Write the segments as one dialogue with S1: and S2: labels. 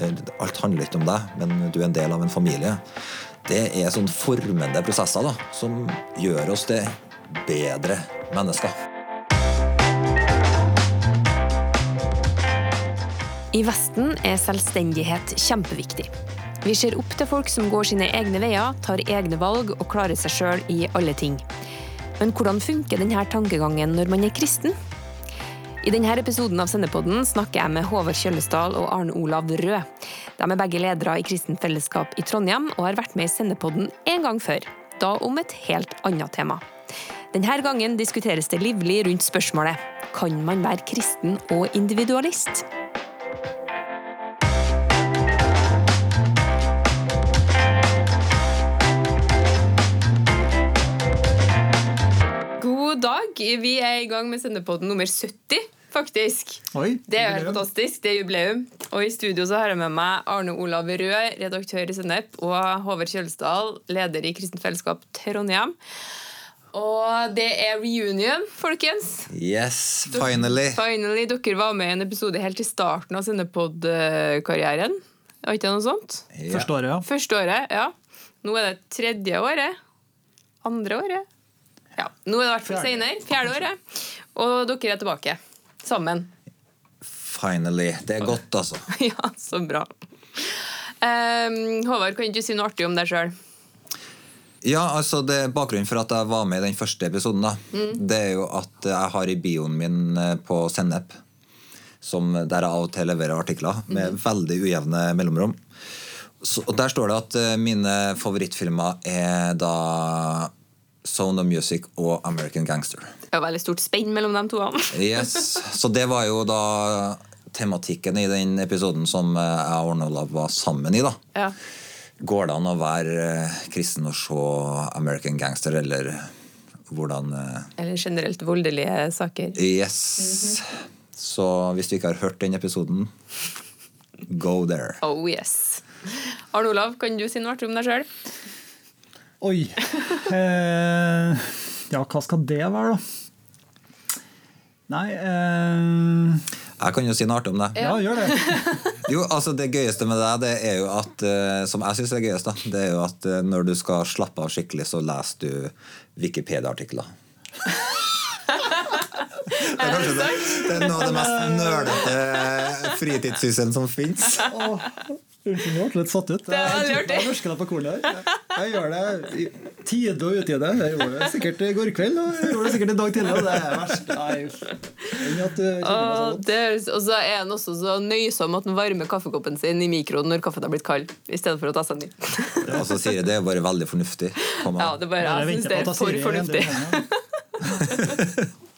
S1: alt handler ikke om deg, men du er en del av en familie. Det er sånn formende prosesser da, som gjør oss til bedre mennesker.
S2: I Vesten er selvstendighet kjempeviktig. Vi ser opp til folk som går sine egne veier, tar egne valg og klarer seg sjøl i alle ting. Men hvordan funker denne tankegangen når man er kristen? I denne episoden av Sendepodden snakker jeg med Håvard Kjøllesdal og Arne Olav Rød. De er begge ledere i Kristent Fellesskap i Trondheim og har vært med i Sendepodden en gang før, da om et helt annet tema. Denne gangen diskuteres det livlig rundt spørsmålet kan man være kristen og individualist? God dag. Vi er i gang med sendepodden nummer 70, faktisk.
S3: Oi,
S2: det er jo helt fantastisk. Det er jubileum. Og i studio så har jeg med meg Arne Olav Rød, redaktør i Sennep, og Håvard Kjølsdal, leder i Kristent Fellesskap Trondheim. Og det er reunion, folkens.
S1: Yes, finally!
S2: Finally, Dere var med i en episode helt i starten av Sennepod-karrieren. Var ikke det noe sånt?
S1: Ja.
S3: Første året, ja.
S2: Første året, ja. Nå er det tredje året. Andre året. Ja, Nå er det i hvert fall seinere. Fjerde året. Og dere er tilbake. Sammen.
S1: Finally. Det er godt, altså.
S2: ja, så bra. Um, Håvard, kan du si noe artig om deg sjøl?
S1: Ja, altså det Bakgrunnen for at jeg var med i den første episoden, da, det er jo at jeg har i bioen min eh, på Sennep, som der jeg av og til leverer artikler med veldig ujevne mellomrom. Så, og Der står det at eh, mine favorittfilmer er da Sound of Music og American Gangster.
S2: Det var veldig stort spenn mellom de to.
S1: Yes, Så det var jo da tematikken i den episoden som eh, jeg og Arne Olav var sammen i. da.
S2: Ja.
S1: Går det an å være eh, kristen og se American Gangster, eller hvordan eh,
S2: Eller generelt voldelige saker.
S1: Yes. Så hvis du ikke har hørt den episoden, go there.
S2: Oh yes. Arne Olav, kan du si noe artig om deg sjøl?
S3: Oi. Eh, ja, hva skal det være, da? Nei eh,
S1: Jeg kan jo si noe artig om deg.
S3: Ja, gjør det.
S1: Jo, altså Det gøyeste med deg, det er jo at eh, som jeg synes er gøyest, da, det er jo at eh, når du skal slappe av skikkelig, så leser du Wikipedia-artikler. Det er kanskje det, det er noe av det mest nølete fritidssysselen som fins.
S3: Unnskyld, jeg ble litt satt ut.
S2: Det var veldig artig.
S3: Jeg deg på kornet her. Jeg, jeg gjør det i tide og utide. Jeg gjorde det sikkert i går kveld, og jeg gjorde det sikkert i dag tidlig. og Det er verst. Nei,
S2: Og, det og så er han også så nøysom at han varmer kaffekoppen sin i mikroen når kaffen har blitt kald, i stedet for å ta seg en ny.
S1: Og så sier jeg det er bare veldig fornuftig. Kom
S2: Ja, det er bare, jeg syns det er for fornuftig
S3: fornuftig.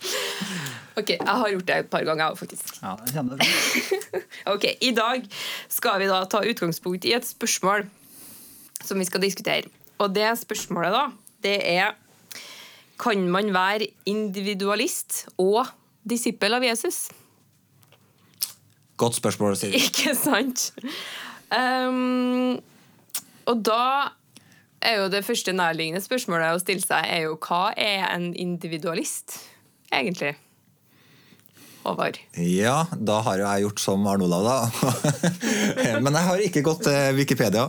S2: Ok, Jeg har gjort det et par ganger faktisk.
S3: Ja, jeg kjenner det.
S2: Ok, I dag skal vi da ta utgangspunkt i et spørsmål som vi skal diskutere. Og det spørsmålet, da, det er Kan man være individualist og disippel av Jesus?
S1: Godt spørsmål, Siri.
S2: Ikke sant? Um, og da er jo det første nærliggende spørsmålet å stille seg er jo hva er en individualist, egentlig? Håvard.
S1: Ja, da har jeg gjort som Arne Olav, da. Men jeg har ikke gått til Wikipedia.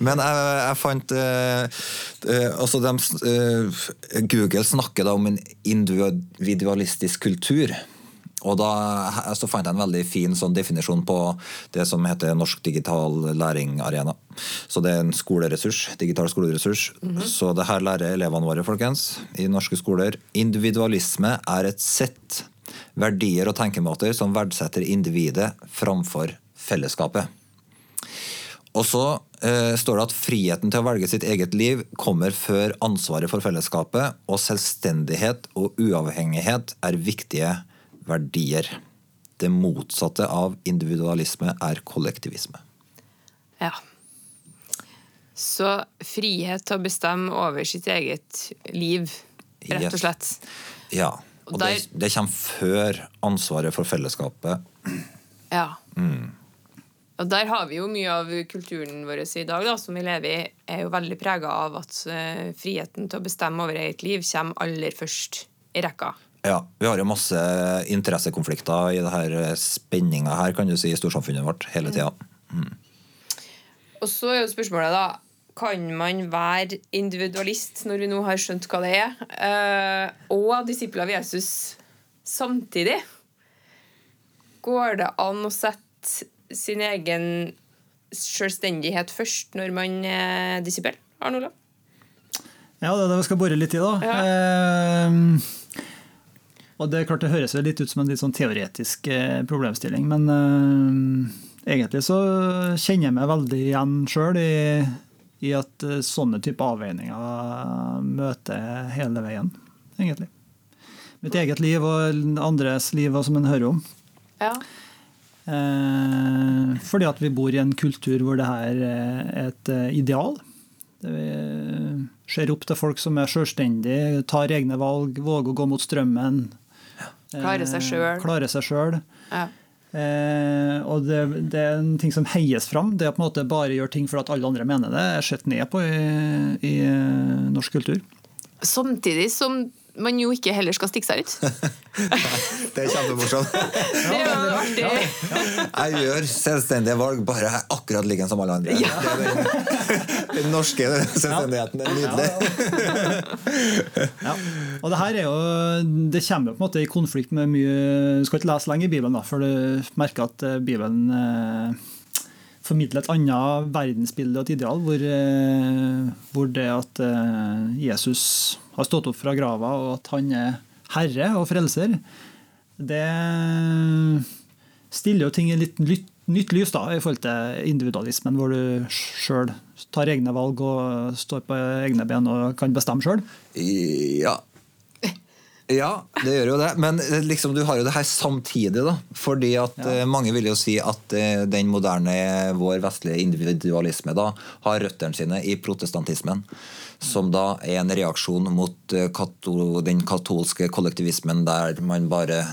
S1: Men jeg, jeg fant eh, eh, altså eh, Google snakker da om en individualistisk kultur. Og da så fant jeg en veldig fin sånn definisjon på det som heter Norsk digital læringarena. Så det er en skoleressurs, digital skoleressurs. Så det her lærer elevene våre folkens, i norske skoler. Individualisme er et sett verdier og tenkemåter som verdsetter individet framfor fellesskapet. Og så eh, står det at friheten til å velge sitt eget liv kommer før ansvaret for fellesskapet, og selvstendighet og uavhengighet er viktige verdier. Det motsatte av individualisme er kollektivisme.
S2: Ja. Så frihet til å bestemme over sitt eget liv, rett og
S1: Yes.
S2: slett.
S1: Ja,
S2: Og
S1: der... det, det kommer før ansvaret for fellesskapet.
S2: Ja. Og der har vi jo mye av kulturen vår i dag, da, som vi lever i, er jo veldig prega av at eh, friheten til å bestemme over eget liv kommer aller først i rekka.
S1: Ja, Vi har jo masse interessekonflikter i det her spenninga her kan du si, i storsamfunnet vårt hele tida. Mm.
S2: Og så er jo spørsmålet, da Kan man være individualist når vi nå har skjønt hva det er, eh, og disipler av Jesus samtidig? Går det an å sette sin egen selvstendighet først når man er disippel? Arne Olav?
S3: Ja, det er det vi skal bore litt i, da. Eh, og det er klart det høres litt ut som en litt sånn teoretisk eh, problemstilling, men eh, egentlig så kjenner jeg meg veldig igjen sjøl i, i, at eh, sånne type avveininger møter hele veien, egentlig. Mitt eget liv og andres liv, som en hører om.
S2: Ja.
S3: Eh, fordi at vi bor i en kultur hvor det her er et eh, ideal. Vi ser opp til folk som er selvstendige, tar egne valg, våger å gå mot strømmen.
S2: Klare seg sjøl.
S3: Eh, klare seg sjøl.
S2: Ja.
S3: Eh, og det, det, er en ting som heies fram. Det å på en måte bare gjøre ting for at alle andre mener det, er sett ned på i, i norsk kultur.
S2: Samtidig som man jo ikke heller skal stikke seg ut.
S1: det er kjempemorsomt.
S2: det er jo artig. Ja,
S1: ja. Jeg gjør selvstendige valg, bare jeg er akkurat like som alle andre. Ja. Den, den, norske selvstendigheten er nydelig.
S3: ja. Og det her er jo, det kommer på en måte i konflikt med mye Du skal ikke lese lenge i Bibelen, da, for du merker at eh, Bibelen eh, formidle et annet verdensbilde og et ideal, hvor, eh, hvor, det at eh, Jesus har stått opp fra grava, og at han er herre og frelser, det stiller jo ting i litt nytt lys da, i forhold til individualismen, hvor du sjøl tar egne valg og står på egne ben og kan bestemme sjøl.
S1: Ja, ja, det gjør jo det. Men eh, liksom, du har jo det her samtidig. da. Fordi at ja. uh, Mange vil jo si at uh, den moderne, vår vestlige individualisme da, har røttene sine i protestantismen. Som da er en reaksjon mot uh, kato, den katolske kollektivismen der man bare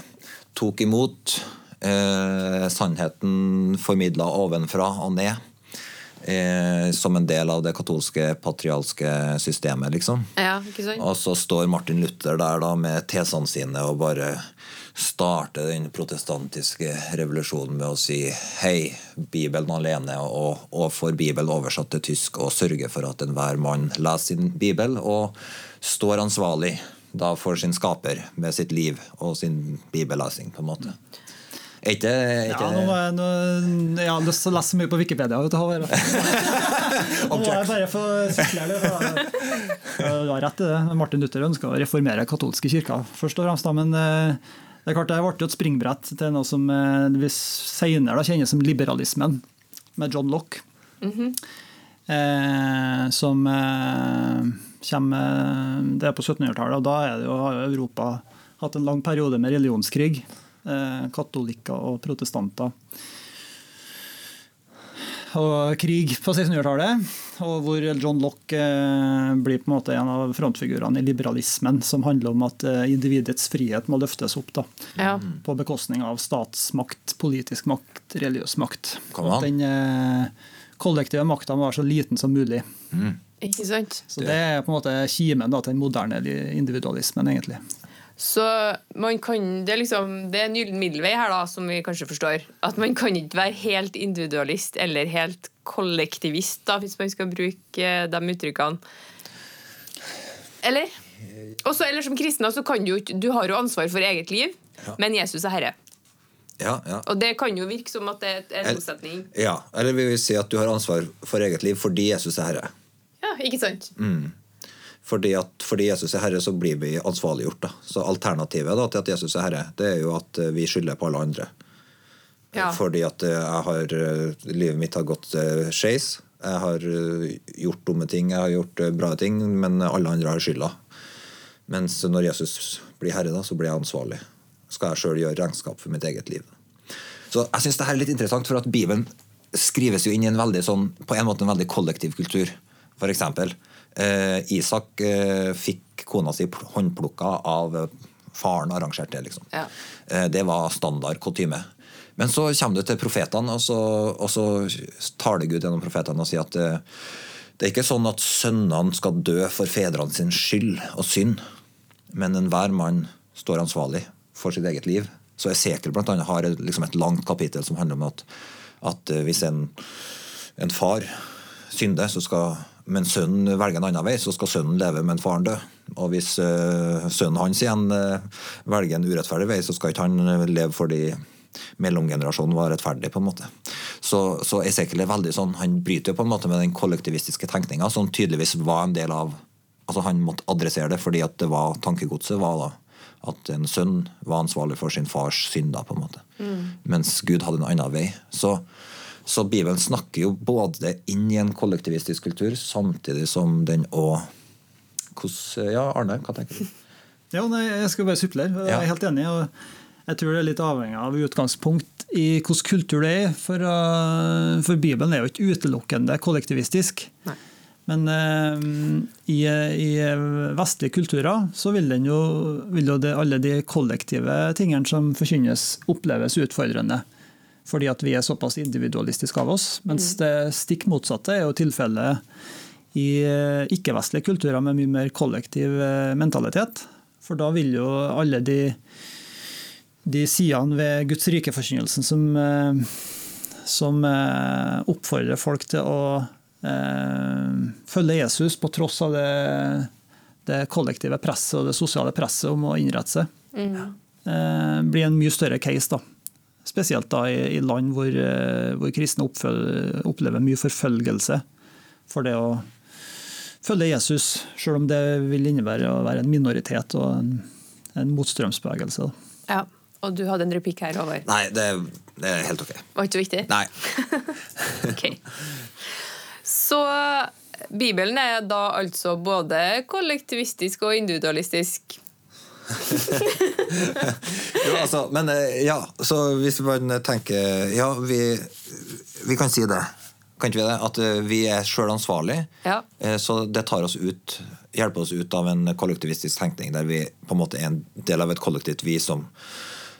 S1: tok imot sannheten formidla ovenfra og ned eh, som en del av det katolske patrialske systemet, liksom.
S2: Ja, ikke sant?
S1: Og så står Martin Luther der da med tesene sine og bare starter den protestantiske revolusjonen med å si hei, Bibelen alene, og, og får Bibelen oversatt til tysk, og sørger for at enhver mann leser sin bibel og står ansvarlig da for sin skaper med sitt liv og sin bibellesing, på en måte. Ikke, ikke...
S3: Ja, nå, nå, jeg har lyst til å lese mye på Wikipedia. Vet du, nå må jeg bare få sykle litt. Du har rett i det. Martin Luther ønska å reformere katolske kirker, først og fremst. da, Men eh, det er klart det ble et springbrett til noe som eh, vi senere kjenner som liberalismen, med John Lock. Mm -hmm. eh, som eh, kommer Det er på 1700-tallet, og da er det jo, har Europa hatt en lang periode med religionskrig. Eh, katolikker og protestanter. Og krig på 1600-tallet, og hvor John Locke eh, blir på en måte en av frontfigurene i liberalismen, som handler om at eh, individets frihet må løftes opp da, ja. på bekostning av statsmakt, politisk makt, religiøs makt. At den kollektive makta må være så liten som mulig.
S2: Mm. Ikke sant?
S3: Så Det er på en måte kimen da, til den moderne individualismen. egentlig.
S2: Så man kan, det, er liksom, det er en gyllen middelvei her, da, som vi kanskje forstår. At man kan ikke være helt individualist eller helt kollektivist, da, hvis man skal bruke eh, de uttrykkene. Eller? Også, eller som kristen så kan du, du har jo ansvar for eget liv, ja. men Jesus er herre.
S1: Ja, ja.
S2: Og det kan jo virke som at det er en motsetning.
S1: Ja, eller vi vil si at du har ansvar for eget liv fordi Jesus er herre.
S2: Ja, ikke sant?
S1: Mm. Fordi, at, fordi, Jesus er herre, så blir vi ansvarliggjort. Da. Så Alternativet da, til at Jesus er herre, det er jo at eh, vi skylder på alle andre. Ja. Fordi at eh, jeg har, eh, livet mitt har gått skeis. Jeg har gjort dumme ting, jeg har gjort bra ting, men alle andre har skylda. Mens når Jesus blir herre, da, så blir jeg ansvarlig. Skal jeg sjøl gjøre regnskap for mitt eget liv. Så jeg synes det er litt interessant, for at Bibelen skrives jo inn i en veldig sånn, på en måte en veldig kollektiv kultur. For eksempel, Isak eh, fikk kona si håndplukka av faren arrangerte det. liksom. Ja. Eh, det var standard kutyme. Men så kommer du til profetene, og så, og så taler Gud gjennom profetene og sier at det, det er ikke sånn at sønnene skal dø for fedrene sin skyld og synd, men enhver mann står ansvarlig for sitt eget liv. Så Esekiel blant annet har liksom et langt kapittel som handler om at, at hvis en, en far synder, så skal, men sønnen velger en annen vei, så skal sønnen leve, men faren dø. Og hvis uh, sønnen hans igjen uh, velger en urettferdig vei, så skal ikke han leve fordi mellomgenerasjonen var rettferdig. på en måte. Så, så Esekiel er veldig sånn, han bryter på en måte med den kollektivistiske tenkninga, som tydeligvis var en del av altså Han måtte adressere det fordi at det var tankegodset var da at en sønn var ansvarlig for sin fars synder, på en måte. Mm. Mens Gud hadde en annen vei. Så så Bibelen snakker jo både inn i en kollektivistisk kultur, samtidig som den òg Ja, Arne, hva tenker du?
S3: Ja, nei, Jeg skal bare supplere. Jeg er helt enig. og Jeg tror det er litt avhengig av utgangspunkt i hvilken kultur det er. For, uh, for, Bibelen er jo ikke utelukkende kollektivistisk. Nei. Men uh, i, i, vestlige kulturer så vil, jo, vil jo det, alle de kollektive tingene som forkynnes, oppleves utfordrende fordi at vi er såpass individualistiske av oss. Mens mm. det stikk motsatte er jo tilfellet i eh, ikke-vestlige kulturer med mye mer kollektiv eh, mentalitet. For da vil jo alle de, de sidene ved Guds rike-forkynnelsen som, eh, som oppfordrer folk til å følge Jesus på tross av det, det kollektive presset og det sosiale presset om å innrette seg, mm. blir en mye større case. da. Spesielt da i, i land hvor, eh, hvor kristne opplever mye forfølgelse for det å følge Jesus, selv om det vil innebære å være en minoritet og en, en motstrømsbevegelse.
S2: Ja, og du hadde en replikk her, Håvard.
S1: Nei, det, det, er helt ok.
S2: Var ikke så viktig?
S1: Nei.
S2: ok. Så Bibelen er da altså både kollektivistisk og individualistisk?
S1: jo, altså, men eh, ja, så hvis man tenker Ja, vi, vi kan si det. Kan ikke vi det? At eh, vi er sjøl ansvarlig. Ja. Eh, så det tar oss ut, hjelper oss ut av en kollektivistisk tenkning der vi på en måte er en del av et kollektivt vi som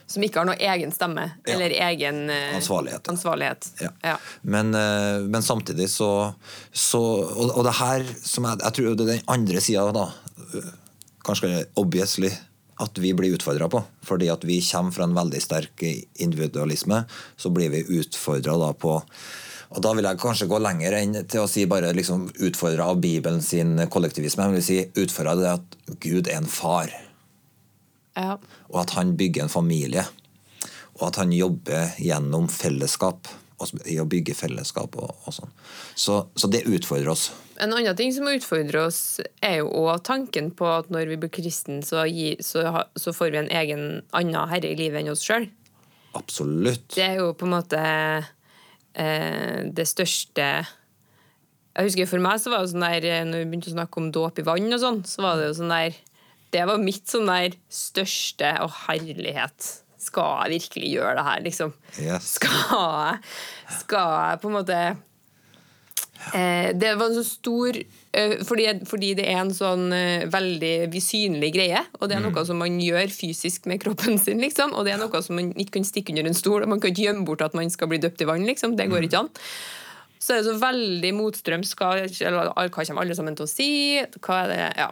S2: som ikke har noe egen stemme ja. eller egen
S1: ansvarlighet.
S2: ansvarlighet.
S1: Ja. Ja. Men, men, samtidig så, så og, og, det her som jeg, jeg tror det er den andre sida, da. Kanskje obviously at vi blir utfordra på. Fordi at vi kommer fra en veldig sterk individualisme, så blir vi utfordra på og Da vil jeg kanskje gå lenger enn til å si bare liksom utfordra av Bibelen sin kollektivisme. Jeg vil si utfordra det at Gud er en far. Ja. Og at han bygger en familie. Og at han jobber gjennom fellesskap. I å bygge fellesskap og, og sånn. Så, så det utfordrer oss.
S2: En annen ting som utfordrer oss, er jo òg tanken på at når vi blir kristne, så, så, så, får vi en egen annen herre i livet enn oss sjøl.
S1: Absolutt.
S2: Det er jo på en måte eh, det største Jeg husker For meg så var det sånn der eh, når vi begynte å snakke om dåp i vann, og sånn, så var det jo sånn der Det var mitt sånn der største og herlighet. Skal jeg virkelig gjøre det her, liksom? Yes. Skal jeg, skal jeg på en måte Eh, det var en så stor eh, fordi, fordi, det er en sånn eh, veldig synlig greie. Og det er noe mm. som man gjør fysisk med kroppen sin. Liksom, og det er noe som man ikke kan stikke under en stol. og Man kan ikke gjemme bort at man skal bli døpt i vann. Liksom, det går mm. ikke an. Så er det så veldig motstrøms. Hva, hva kommer alle sammen til å si? Det? Ja.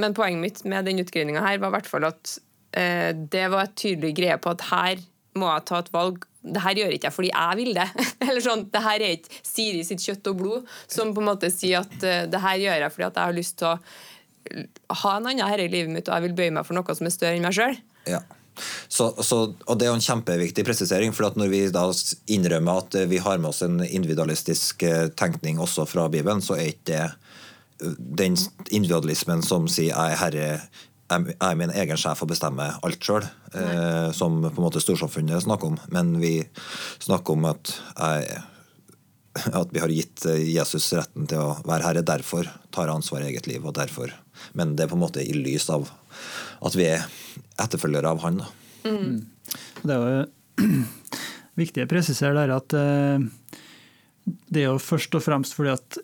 S2: Men poenget mitt med den utgreininga her var i hvert fall at det var et tydelig greie på at her må jeg ta et valg. Det her gjør ikke jeg fordi jeg vil det. Eller sånn, det her er ikke Siri sitt kjøtt og blod som på en måte sier at uh, det her gjør jeg fordi jeg har lyst til å ha en annen herre i livet mitt, og jeg vil bøye meg for noe som er større enn meg sjøl.
S1: Så, så, og Det er jo en kjempeviktig presisering. for Når vi da innrømmer at vi har med oss en individualistisk eh, tenkning også fra Bibelen, så er ikke det eh, den individualismen som sier 'jeg er herre jeg er min egen sjef og bestemmer alt sjøl, eh, som på en måte storsamfunnet snakker om. Men vi snakker om at, jeg, at vi har gitt eh, Jesus retten til å være herre. Derfor tar jeg ansvar i eget liv. og derfor. Men det er på en måte i lys av at vi er etterfølgere av han. Mm.
S3: Det er jo viktig å presisere der at eh, det er jo først og fremst fordi at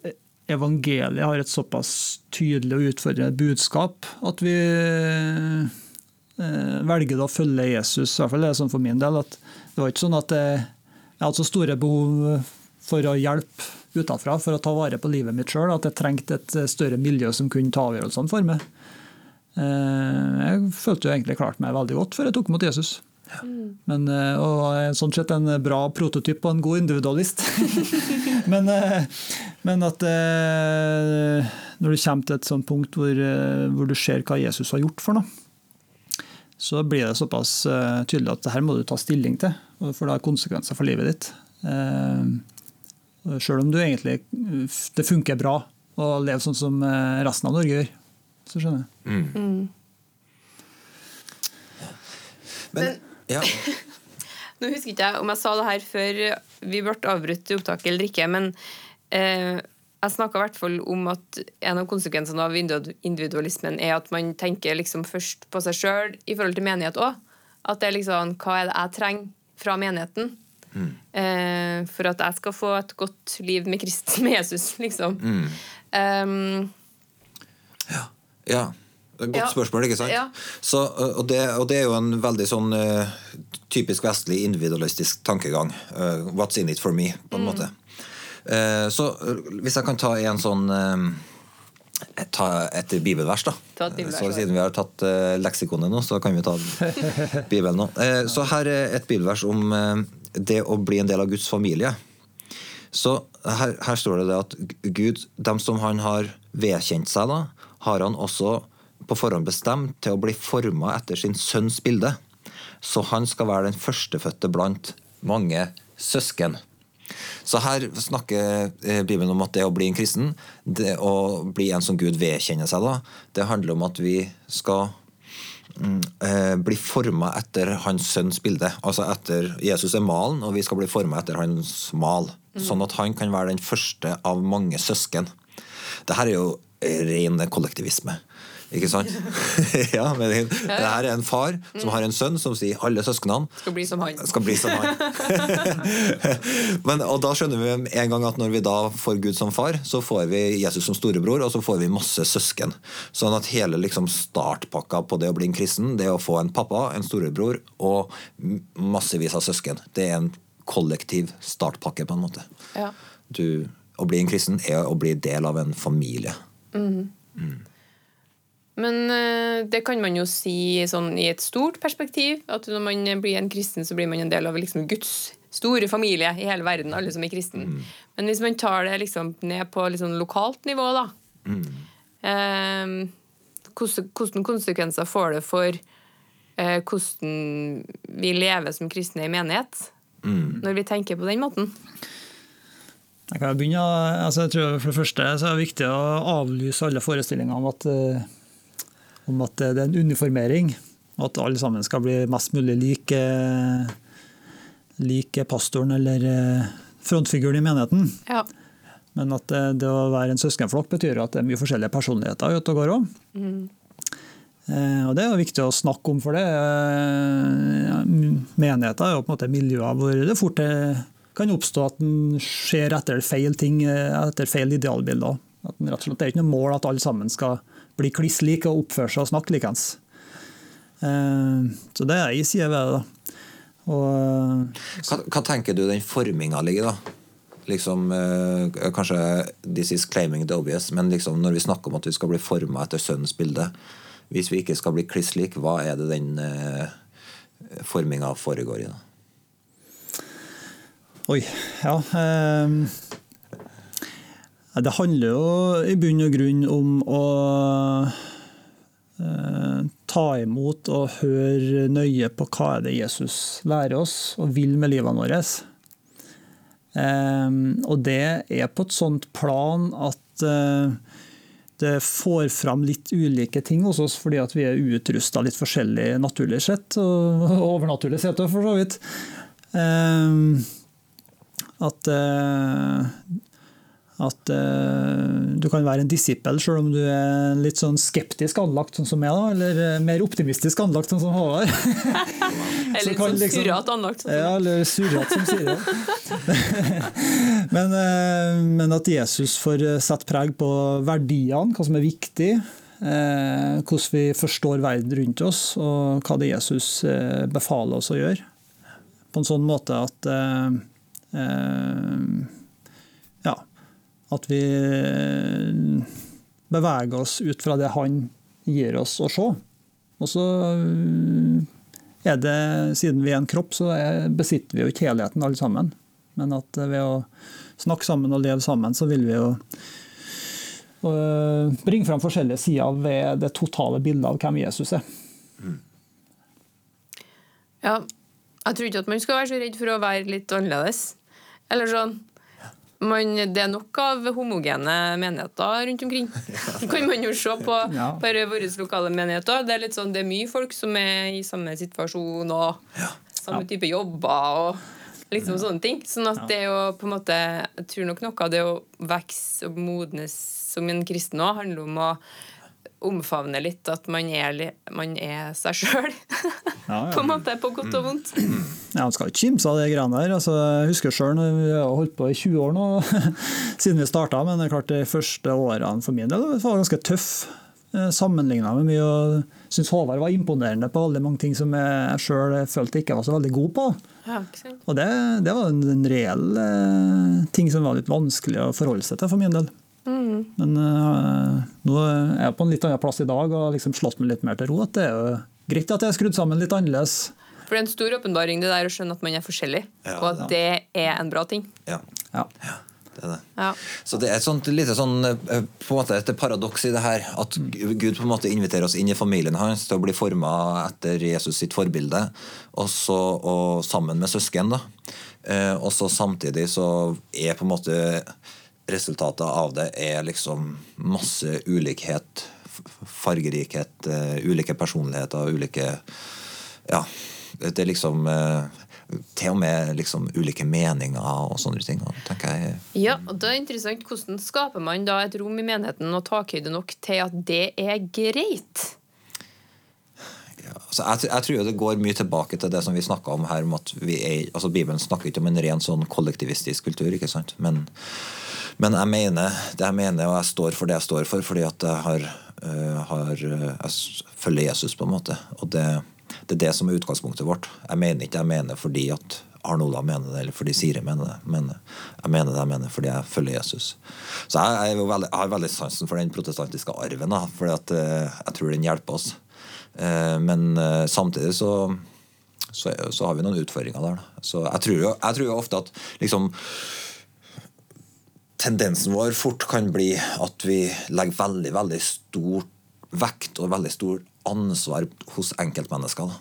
S3: evangeliet har et såpass tydelig og utfordrende budskap at vi eh, velger å følge Jesus. I hvert fall det er sånn for min del. at Det var ikke sånn at jeg hadde så store behov for å hjelpe utenfra for å ta vare på livet mitt sjøl, at jeg trengte et større miljø som kunne ta avgjørelsene for meg. Eh, jeg følte jo egentlig klart meg veldig godt før jeg tok imot Jesus. Men, eh, og sånn sett en bra prototyp og en god individualist. men, Men at eh, når du kommer til et sånt punkt hvor, eh, hvor, du ser hva Jesus har gjort for noe, så blir det såpass eh, tydelig at det her må du ta stilling til, for det har konsekvenser for livet ditt. Eh, Sjøl om du egentlig, det funker bra å leve sånn som eh, resten av Norge gjør. Så skjønner jeg. Mm. mm.
S2: Men, ja. Nå husker ikke jeg om jeg sa det her før vi ble avbrutt i opptaket eller ikke, men eh, jeg snakka i hvert fall om at en av konsekvensene av individualismen er at man tenker liksom først på seg sjøl i forhold til menighet òg. At det er liksom Hva er det jeg trenger fra menigheten? Mm. Eh, for at jeg skal få et godt liv med Kristus, med Jesus, liksom. Mm. Um,
S1: ja. ja. Godt ja. spørsmål, ikke sant? Ja. Så, og, det, og, det, er jo en veldig sånn uh, typisk vestlig individualistisk tankegang. Uh, what's in it for me, på en mm. måte. Uh, så hvis jeg kan ta en sånn Ta et bibelvers, da.
S2: Et bibelvers,
S1: så Siden vi har tatt leksikonet nå, så kan vi ta Bibelen nå. så her er et bibelvers om det å bli en del av Guds familie. Så her, her står det, det at Gud, dem som han har vedkjent seg, da, har han også på forhånd bestemt til å bli forma etter sin sønns bilde. Så han skal være den førstefødte blant mange søsken. Så her snakker eh, Bibelen om at det å bli en kristen, det å bli en som Gud vedkjenner seg, da, det handler om at vi skal mm, eh, bli forma etter hans sønns bilde. Altså etter Jesus er malen, og vi skal bli forma etter hans mal. Mm. Sånn at han kan være den første av mange søsken. Dette er jo ren kollektivisme. Ikke sant? ja, men det, det her er en far som har en sønn som sier alle søsknene
S2: skal bli som han.
S1: Skal bli som han. men, og da skjønner vi en gang at når vi da får Gud som far, så får vi Jesus som storebror, og så får vi masse søsken. Sånn at hele liksom, startpakka på det å bli en kristen, det å få en pappa, en storebror og massevis av søsken, det er en kollektiv startpakke, på en måte. Ja. Du, å bli en kristen er å bli del av en familie. Mm.
S2: Mm. Men eh, det kan man jo si sånn i et stort perspektiv. At når man blir en kristen, så blir man en del av liksom Guds store familie i hele verden. alle som er kristen. Mm. Men hvis man tar det liksom ned på liksom lokalt nivå, da mm. eh, Hvilke konsekvenser får det for eh, hvordan vi lever som kristne i menighet? Mm. Når vi tenker på den måten?
S3: Jeg kan begynne, altså jeg tror For det første så er det viktig å avlyse alle forestillinger om at uh, om at det er en uniformering. Og at alle sammen skal bli mest mulig like, like pastoren eller eh, frontfiguren i menigheten. Ja. Men at det, det, å være en søskenflokk betyr at det er mye forskjellige personligheter ute og går òg. Mm. Eh, og det er jo viktig å snakke om, for det. Eh, menigheter er jo på en måte miljøer hvor det fort kan oppstå at en ser etter feil ting, etter feil idealbilder. At rett og slett, det er ikke noe mål at alle sammen skal bli kliss like og oppfører seg og snakke likeens. Eh, så det er ei side ved det.
S1: Og, hva, hva, tenker du den forminga ligger, da? Liksom, eh, kanskje this is claiming the obvious, men liksom når vi snakker om at vi skal bli forma etter sønnens bilde Hvis vi ikke skal bli kliss lik, hva er det den eh, forminga foregår i? da?
S3: Oi, ja. Eh, det handler jo i bunn og grunn om å eh, ta imot og høre nøye på hva er det Jesus lærer oss og vil med livet vårt. Eh, og det er på et sånt plan at eh, det får fram litt ulike ting hos oss, fordi vi er utrusta litt forskjellig naturlig sett, og overnaturlig sett for så vidt. At at uh, du kan være en disippel selv om du er litt sånn skeptisk anlagt, sånn som meg, da, eller uh, mer optimistisk anlagt, sånn som Håvard.
S2: eller litt sånn liksom, surrete anlagt.
S3: Sånn ja, eller surrete, som sier det. men, uh, men, at Jesus får sette preg på verdiene, hva som er viktig. hvordan vi forstår verden rundt oss, og hva det Jesus befaler oss å gjøre. På en sånn måte at at vi eh, beveger oss ut fra det han gir oss å se. Og så eh, er det, siden vi er en kropp, så besitter vi jo ikke helheten alle sammen. Men at ved å snakke sammen og leve sammen, så vil vi jo bringe fram forskjellige sider ved det totale bildet av hvem Jesus er.
S2: Ja, jeg tror ikke at man skal være så redd for å være litt annerledes. Eller sånn man, det er nok av homogene menigheter rundt omkring. Det kan man jo se på ja. bare våre lokale menigheter. Det er litt sånn, det er mye folk som er i samme situasjon og ja. samme type jobber og liksom sånne ting. Sånn at det er jo på en måte Jeg tror nok noe av det å vokse og modnes som en kristen òg handler om å omfavne litt at man er, man er seg sjøl. Ja, ja. på en måte, på godt og vondt.
S3: Ja, Man skal ikke kimse av de greiene der. Altså, jeg husker sjøl, vi har holdt på i 20 år nå siden vi starta, men det er klart de første årene for min del var ganske tøff eh, sammenligna med mye. og syns Håvard var imponerende på veldig mange ting som jeg sjøl følte ikke var så veldig god på. Ja, og det, det, var en, en reell eh, ting som var litt vanskelig å forholde seg til for min del. Mm. Men uh, nå er jeg på en litt annen plass i dag og har liksom slått meg litt mer til ro. at Det er jo greit at jeg er skrudd sammen litt annerledes.
S2: For det er en stor åpenbaring det der å skjønne at man er forskjellig, ja, og at ja. det er en bra ting.
S1: Ja. ja. Det er det. Ja. Så det er et sånt lite sånn, eh, på en måte et paradoks i det her. At Gud på en måte inviterer oss inn i familien hans til å bli forma etter Jesus sitt forbilde, og, så, og sammen med søsken. da. Eh, og så samtidig så er på en måte resultatet av det er liksom masse ulikhet, fargerikhet, uh, ulike personligheter, ulike Ja. Det er liksom uh, til og med liksom ulike meninger og sånne ting. tenker jeg.
S2: Ja, og det er interessant. Hvordan skaper man da et rom i menigheten og takhøyde nok til at det er greit?
S1: Ja, altså jeg, jeg, tror det går mye tilbake til det som vi snakka om her. om at vi er, altså Bibelen snakker ikke om en ren sånn kollektivistisk kultur. ikke sant? Men men jeg mener det jeg mener, og jeg står for det jeg står for, fordi at jeg har, uh, har jeg følger Jesus, på en måte. Og det, det, er det som er utgangspunktet vårt. Jeg mener ikke jeg mener fordi at Arne Olav mener det, eller fordi Siri mener det. Men jeg mener det jeg mener fordi jeg følger Jesus. Så jeg, jeg, veldig, jeg har veldig sansen for den protestantiske arven, da, fordi uh, jeg tror den hjelper oss. Men samtidig så så, så, har vi noen utfordringer der. Så jeg tror, jo, jeg tror jo ofte at liksom tendensen vår fort kan bli at vi legger veldig veldig stor vekt og veldig stor ansvar hos enkeltmennesker.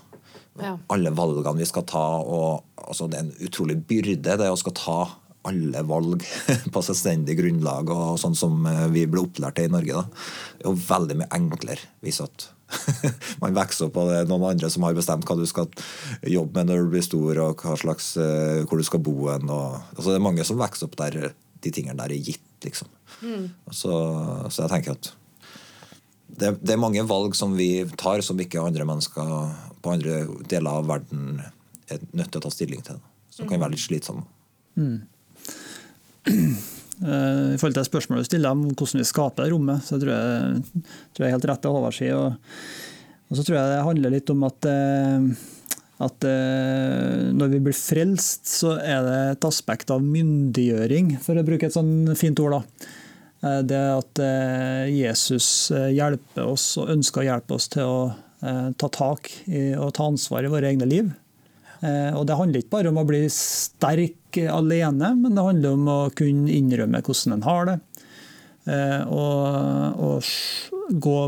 S1: Ja. Alle valgene vi skal ta. og altså, Det er en utrolig byrde det å skal ta alle valg på selvstendig grunnlag, og sånn som eh, vi ble opplært til i Norge. Da. Det er jo veldig mye enklere hvis at man vokser opp av det noen andre som har bestemt hva du skal jobbe med når du blir stor, og slags, eh, hvor du skal bo. Og, altså det er mange som vokser opp der de tingene der er gitt. liksom. Mm. Så, så, jeg tenker at det, det, er mange valg som vi tar som ikke andre mennesker på andre deler av verden er nødt til å ta stilling til. Som kan være litt slitsomme. Mm.
S3: Eh, I forhold til spørsmålet du stiller om hvordan vi skaper det rommet, så tror jeg, tror jeg helt rett det Håvard sier. Og, og, så tror jeg det handler litt om at eh, at eh, når vi blir frelst, så er det et aspekt av myndiggjøring, for å bruke et sånn fint ord. da. Eh, det at eh, Jesus eh, hjelper oss og ønsker å hjelpe oss til å eh, ta tak i og ta ansvar i våre egne liv. Og Det handler ikke bare om å bli sterk alene, men det handler om å kunne innrømme hvordan en har det. Og, og gå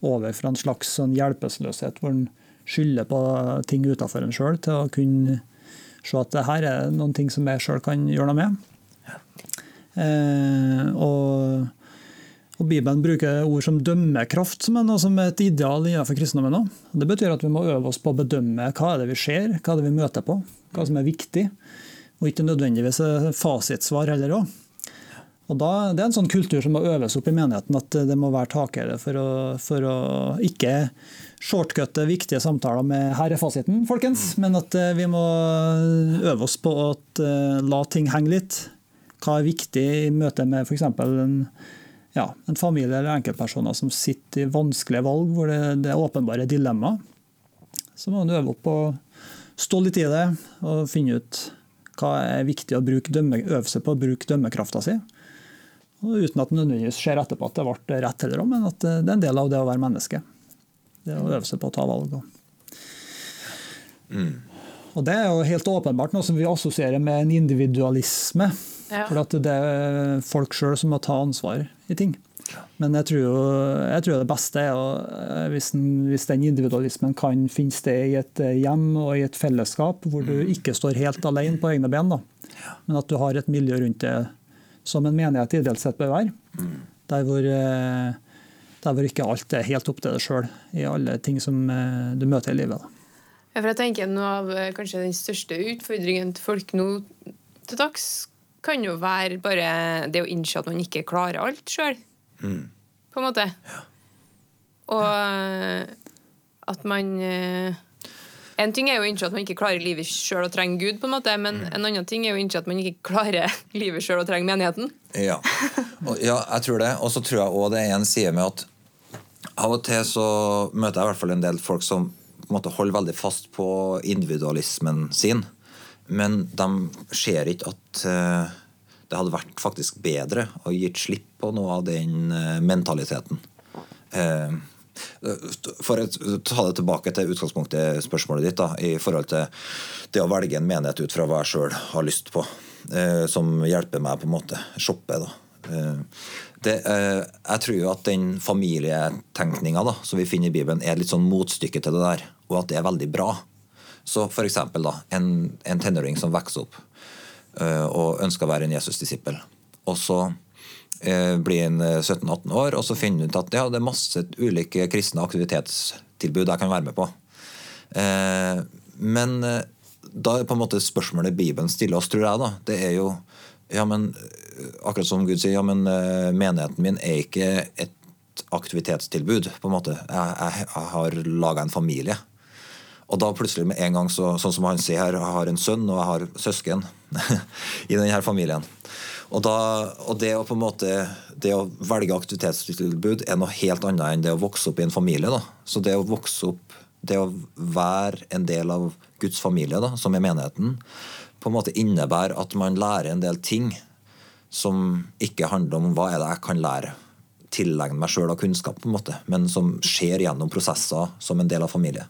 S3: over fra en slags sånn hjelpeløshet hvor en skylde på ting utenfor en sjøl, til å kunne se at det her er noen ting som jeg sjøl kan gjøre noe med. Eh, og, og, Bibelen bruker ord som dømmekraft som noe som et ideal innenfor kristendommen. òg. Det betyr at vi må øve oss på å bedømme hva er det vi ser, hva er det vi møter på, hva som er viktig. Og ikke nødvendigvis fasitsvar heller òg. Og da, Det er en sånn kultur som må øves opp i menigheten, at det må være takere for å, for å ikke shortcutte viktige samtaler med 'her er fasiten', folkens, men at eh, vi må øve oss på å eh, la ting henge litt. Hva er viktig i møte med f.eks. En, ja, en familie eller enkeltpersoner som sitter i vanskelige valg, hvor det, det er åpenbare dilemmaer. Så må man øve opp på å stå litt i det og finne ut hva er viktig å dømme, øve seg på å bruke dømmekrafta si. Og uten at det nødvendigvis skjer etterpå at det ble rett, heller, men at det er en del av det å være menneske. Det å øve seg på å ta valg. Mm. Og Det er jo helt åpenbart noe som vi assosierer med en individualisme. Ja. For det er folk sjøl som må ta ansvar i ting. Men jeg tror, jo, jeg tror det beste er eh, hvis, den, hvis, den, individualismen kan finne sted i et eh, hjem og i et fellesskap hvor du mm. ikke står helt alene på egne ben, da. men at du har et miljø rundt det som en menighet ideelt sett bør være. Mm. Der hvor, eh, der hvor ikke alt er helt opp til deg sjøl i alle ting som du møter i livet.
S2: Ja, for jeg tenker Noe av kanskje den største utfordringen til folk nå til dags kan jo være bare det å innse at man ikke klarer alt sjøl. Mm. På en måte. Ja. Og eh, at man eh, En ting er jo å innse at man ikke klarer livet sjøl og trenger Gud, på en måte, men mm. en annen ting er jo å innse at man ikke klarer livet sjøl og trenger menigheten.
S1: Ja. ja, jeg tror det. Og så tror jeg òg det er en side med at av og til så møter jeg i hvert fall en del folk som på en måte holder veldig fast på individualismen sin. Men de ser ikke at uh, det hadde vært faktisk bedre å gitt slipp på noe av den uh, mentaliteten. Uh, for å ta det tilbake til utgangspunktet i spørsmålet ditt, da, i forhold til det å velge en menighet ut fra hva jeg sjøl har lyst på, som hjelper meg på en måte shoppe. da. Det, jeg tror jo at den familietenkninga som vi finner i Bibelen, er litt sånn motstykke til det der, og at det er veldig bra. Så for eksempel, da, En, en tenåring som vokser opp uh, og ønsker å være en Jesus-disippel. Og så blir han 17-18 eh, år, og så finner han ut at ja, det er masse ulike kristne aktivitetstilbud jeg kan være med på. Men da er på en måte spørsmålet Bibelen stiller oss, tror jeg, da, det er jo ja, men akkurat som Gud sier, ja, men menigheten min er ikke et aktivitetstilbud. på en måte. Jeg, jeg, jeg har laga en familie. Og da plutselig med en gang, så, sånn som han sier her, jeg har en sønn og jeg har søsken i denne familien. Og, da, og, det å på en måte det å velge aktivitetstilbud er noe helt annet enn det å vokse opp i en familie. Da. Så det å vokse opp, det å være en del av Guds familie, da, som er menigheten, på en måte innebærer at man lærer en del ting som ikke handler om hva er det jeg kan lære tilegne meg sjøl av kunnskap, på en måte, men som skjer gjennom prosesser som en del av familie.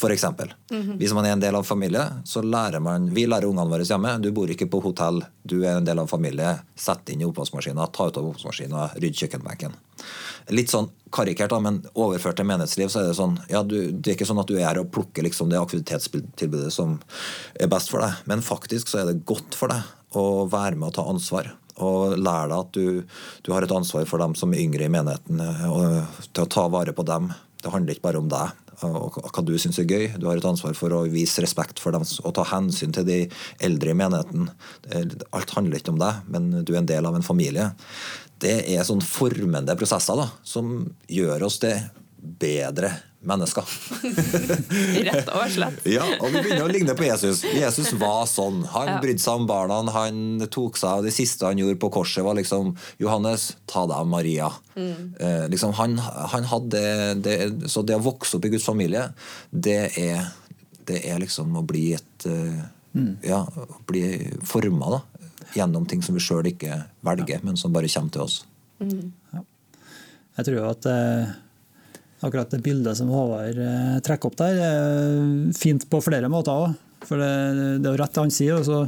S1: F.eks. Mm -hmm. Hvis man er en del av familie, så lærer man Vi lærer ungene våre hjemme. Du bor ikke på hotell, du er en del av familie. Sett inn i oppvaskmaskina, ta ut av oppvaskmaskina, rydd kjøkkenbenken. Litt sånn karikert, da, men overført til menighetsliv så er det sånn ja, du, Det er ikke sånn at du er her og plukker liksom det aktivitetstilbudet som er best for deg, men faktisk så er det godt for deg å være med og ta ansvar og lære deg at du, du, har et ansvar for dem som er yngre i menigheten, og til å ta vare på dem. Det handler ikke bare om deg og hva du syns er gøy. Du har et ansvar for å vise respekt for dem og ta hensyn til de eldre i menigheten. Alt handler ikke om deg, men du er en del av en familie. Det er sånn formende prosesser da, som gjør oss det bedre mennesker.
S2: Rett og slett.
S1: ja, og vi begynner å ligne på Jesus. Jesus var sånn. Han ja. brydde seg om barna. Han tok seg av det siste han gjorde på korset, var liksom 'Johannes, ta deg av Maria'. Mm. Eh, liksom, han, han, hadde det, Så det å vokse opp i Guds familie, det er, det er liksom å bli et uh, mm. Ja, bli forma da, gjennom ting som vi sjøl ikke velger, ja. men som bare kommer til oss. Mm. Ja.
S3: Jeg tror at eh, akkurat det bildet som Håvard eh, trekker opp der, er fint på flere måter òg. For det, det, er jo rett det han sier. Også,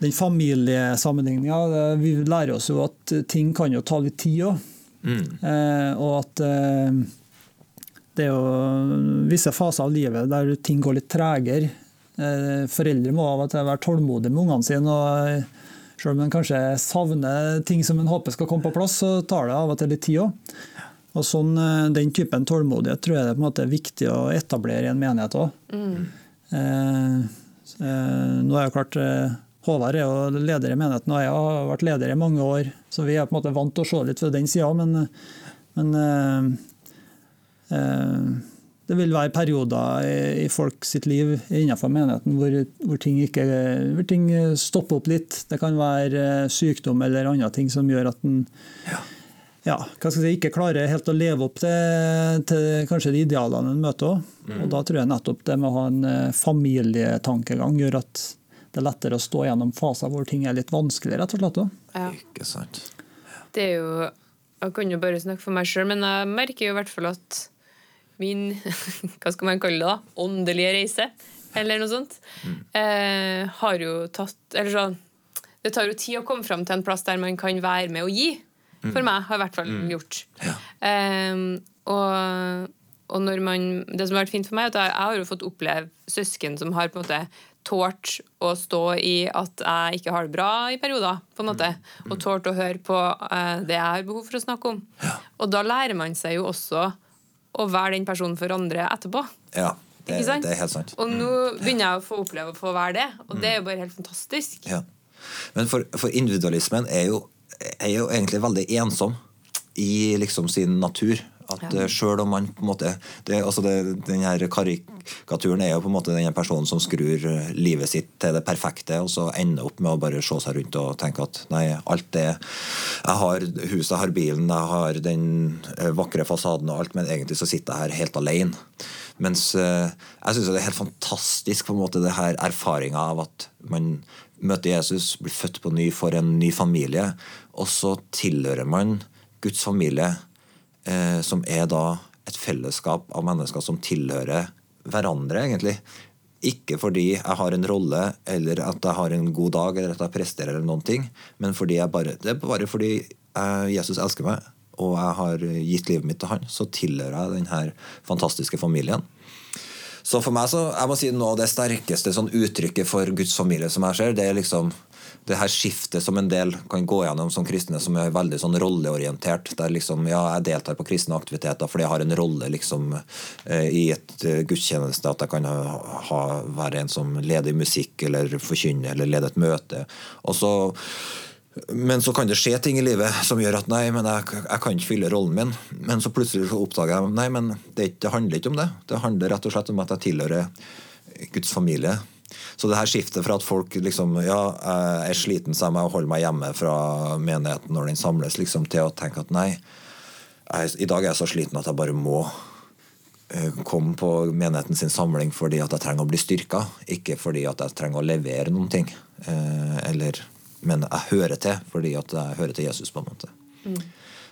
S3: den familiesammenligninga Vi lærer oss jo at ting kan jo ta litt tid òg. Mm. Eh, og at eh, det er jo visse faser av livet der ting går litt tregere. Eh, foreldre må av og til være tålmodige med ungene sine. og eh, selv om en kanskje savner ting som en håper skal komme på plass, så tar det av og til litt tid òg. Og sånn, eh, Den typen tålmodighet tror jeg det er måte viktig å etablere i en menighet òg. Mm. Eh, eh, nå er jo klart eh, Håvard er jo leder i menigheten, og jeg har vært leder i mange år, så vi er på en måte vant til å se litt fra den sida. Men, men det vil være perioder i, i folk sitt liv innenfor menigheten hvor, hvor, ting ikke, hvor, ting stopper opp litt. Det kan være sykdom eller andre ting som gjør at en ja ja, si, ikke klarer helt å leve opp til, til kanskje de idealene en møter òg. Mm. Og da tror jeg nettopp det med å ha en eh, familietankegang gjør at det er lettere å stå gjennom faser hvor ting er litt vanskelig, rett og slett.
S1: Ja. Ikke sant.
S2: Det er jo Jeg kan jo bare snakke for meg sjøl, men jeg merker jo i hvert fall at min hva skal man kalle det da, åndelige reise, eller noe sånt, mm. eh, har jo tatt Eller sånn det tar jo tid å komme fram til en plass der man kan være med å gi. For meg har i hvert fall gjort.
S1: Ja.
S2: Um, og, og når man, det som har vært fint for meg, er at jeg, jeg har jo fått oppleve søsken som har på en måte tålt å stå i at jeg ikke har det bra i perioder, på en måte. Og tålt å høre på uh, det jeg har behov for å snakke om. Og da lærer man seg jo også å være den personen for andre etterpå.
S1: Ja, det, det er helt sant.
S2: Og nå begynner jeg å få oppleve å få være det, og det er jo bare helt fantastisk.
S1: Ja. Men for, for individualismen er jo, er jo egentlig veldig ensom i liksom sin natur. At
S2: Ja.
S1: ja. Sjøl om man på en måte det, altså det, den her Karikaturen er jo på en måte den personen som skrur eh, livet sitt til det perfekte, og så ender opp med å bare se seg rundt og tenke at nei, alt det Jeg har huset, jeg har bilen, jeg har den eh, vakre fasaden og alt, men egentlig så sitter jeg her helt alene. Mens eh, jeg syns det er helt fantastisk på en måte det her erfaringa av at man møter Jesus, blir født på ny, får en ny familie, og så tilhører man Guds familie, eh, som er da et fellesskap av mennesker som tilhører hverandre, egentlig. Ikke fordi jeg har en rolle, eller at jeg har en god dag, eller at jeg presterer, eller noen ting, men fordi jeg bare, det er bare fordi eh, Jesus elsker meg, og jeg har gitt livet mitt til han, så tilhører jeg denne fantastiske familien. Så for meg så, jeg må si noe av det sterkeste sånn uttrykket for Guds familie som jeg ser, det er liksom det her skiftet som en del kan gå gjennom som kristne, som er veldig sånn rolleorientert. Der liksom, ja, jeg deltar på kristne aktiviteter fordi jeg har en rolle liksom eh, i et eh, gudstjeneste. At jeg kan ha, ha, være en som leder musikk eller forkynner eller leder et møte. Og så men så kan det skje ting i livet som gjør at nei, men jeg, jeg kan ikke fylle rollen min. Men så plutselig så oppdager jeg nei, men det, det handler ikke om det. Det handler rett og slett om at jeg tilhører Guds familie. Så det her skiftet fra at folk liksom ja, jeg er sliten så jeg må holde meg hjemme fra menigheten når den samles, liksom, til å tenke at nei, jeg, i dag er jeg så sliten at jeg bare må eh, komme på menigheten sin samling fordi at jeg trenger å bli styrka, ikke fordi at jeg trenger å levere noen ting. Eh, eller, men jeg hører til fordi at jeg hører til Jesus, på en måte.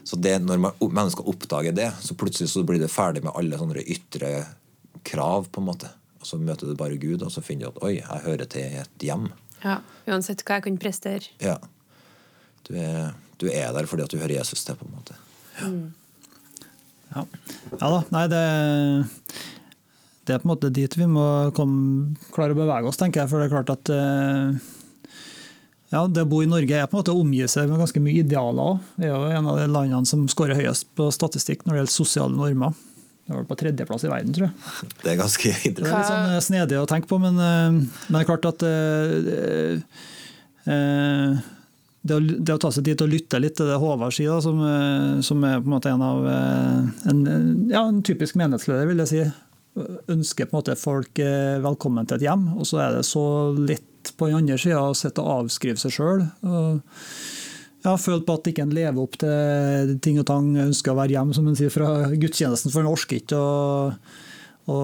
S1: Så det, når mennesker oppdager det, så plutselig så blir det ferdig med alle sånne ytre krav. på en måte. Og så møter du bare Gud, og så finner du at oi, jeg hører til et hjem.
S2: Ja, Uansett hva jeg kan prestere.
S1: Ja. Du er, du er der fordi at du hører Jesus til, på en måte.
S3: Ja. ja da. Nei, det, det er på en måte dit vi må komme, klare å bevege oss, tenker jeg. For det er klart at eh, ja, det å bo i Norge er på en måte å omgi seg med ganske mye idealer òg. Vi er jo en av de landene som skårer høyest på statistikk når det gjelder sosiale normer. Det var vel på tredjeplass i verden, tror jeg.
S1: Det er ganske
S3: Det er litt sånn eh, snedig å tenke på, men, eh, men det er klart at eh, det, å, det å ta seg dit og lytte litt til det Håvard sier, som, som er på en måte en av en, ja, en typisk menighetsleder, vil jeg si. Ønsker på en måte folk velkommen til et hjem, og så er det så lett på den andre sida å sitte og avskrive seg sjøl. Jeg har følt på at ikke en lever opp til ting og tang, ønsker å være hjemme, som en sier, fra gudstjenesten, for en orker ikke å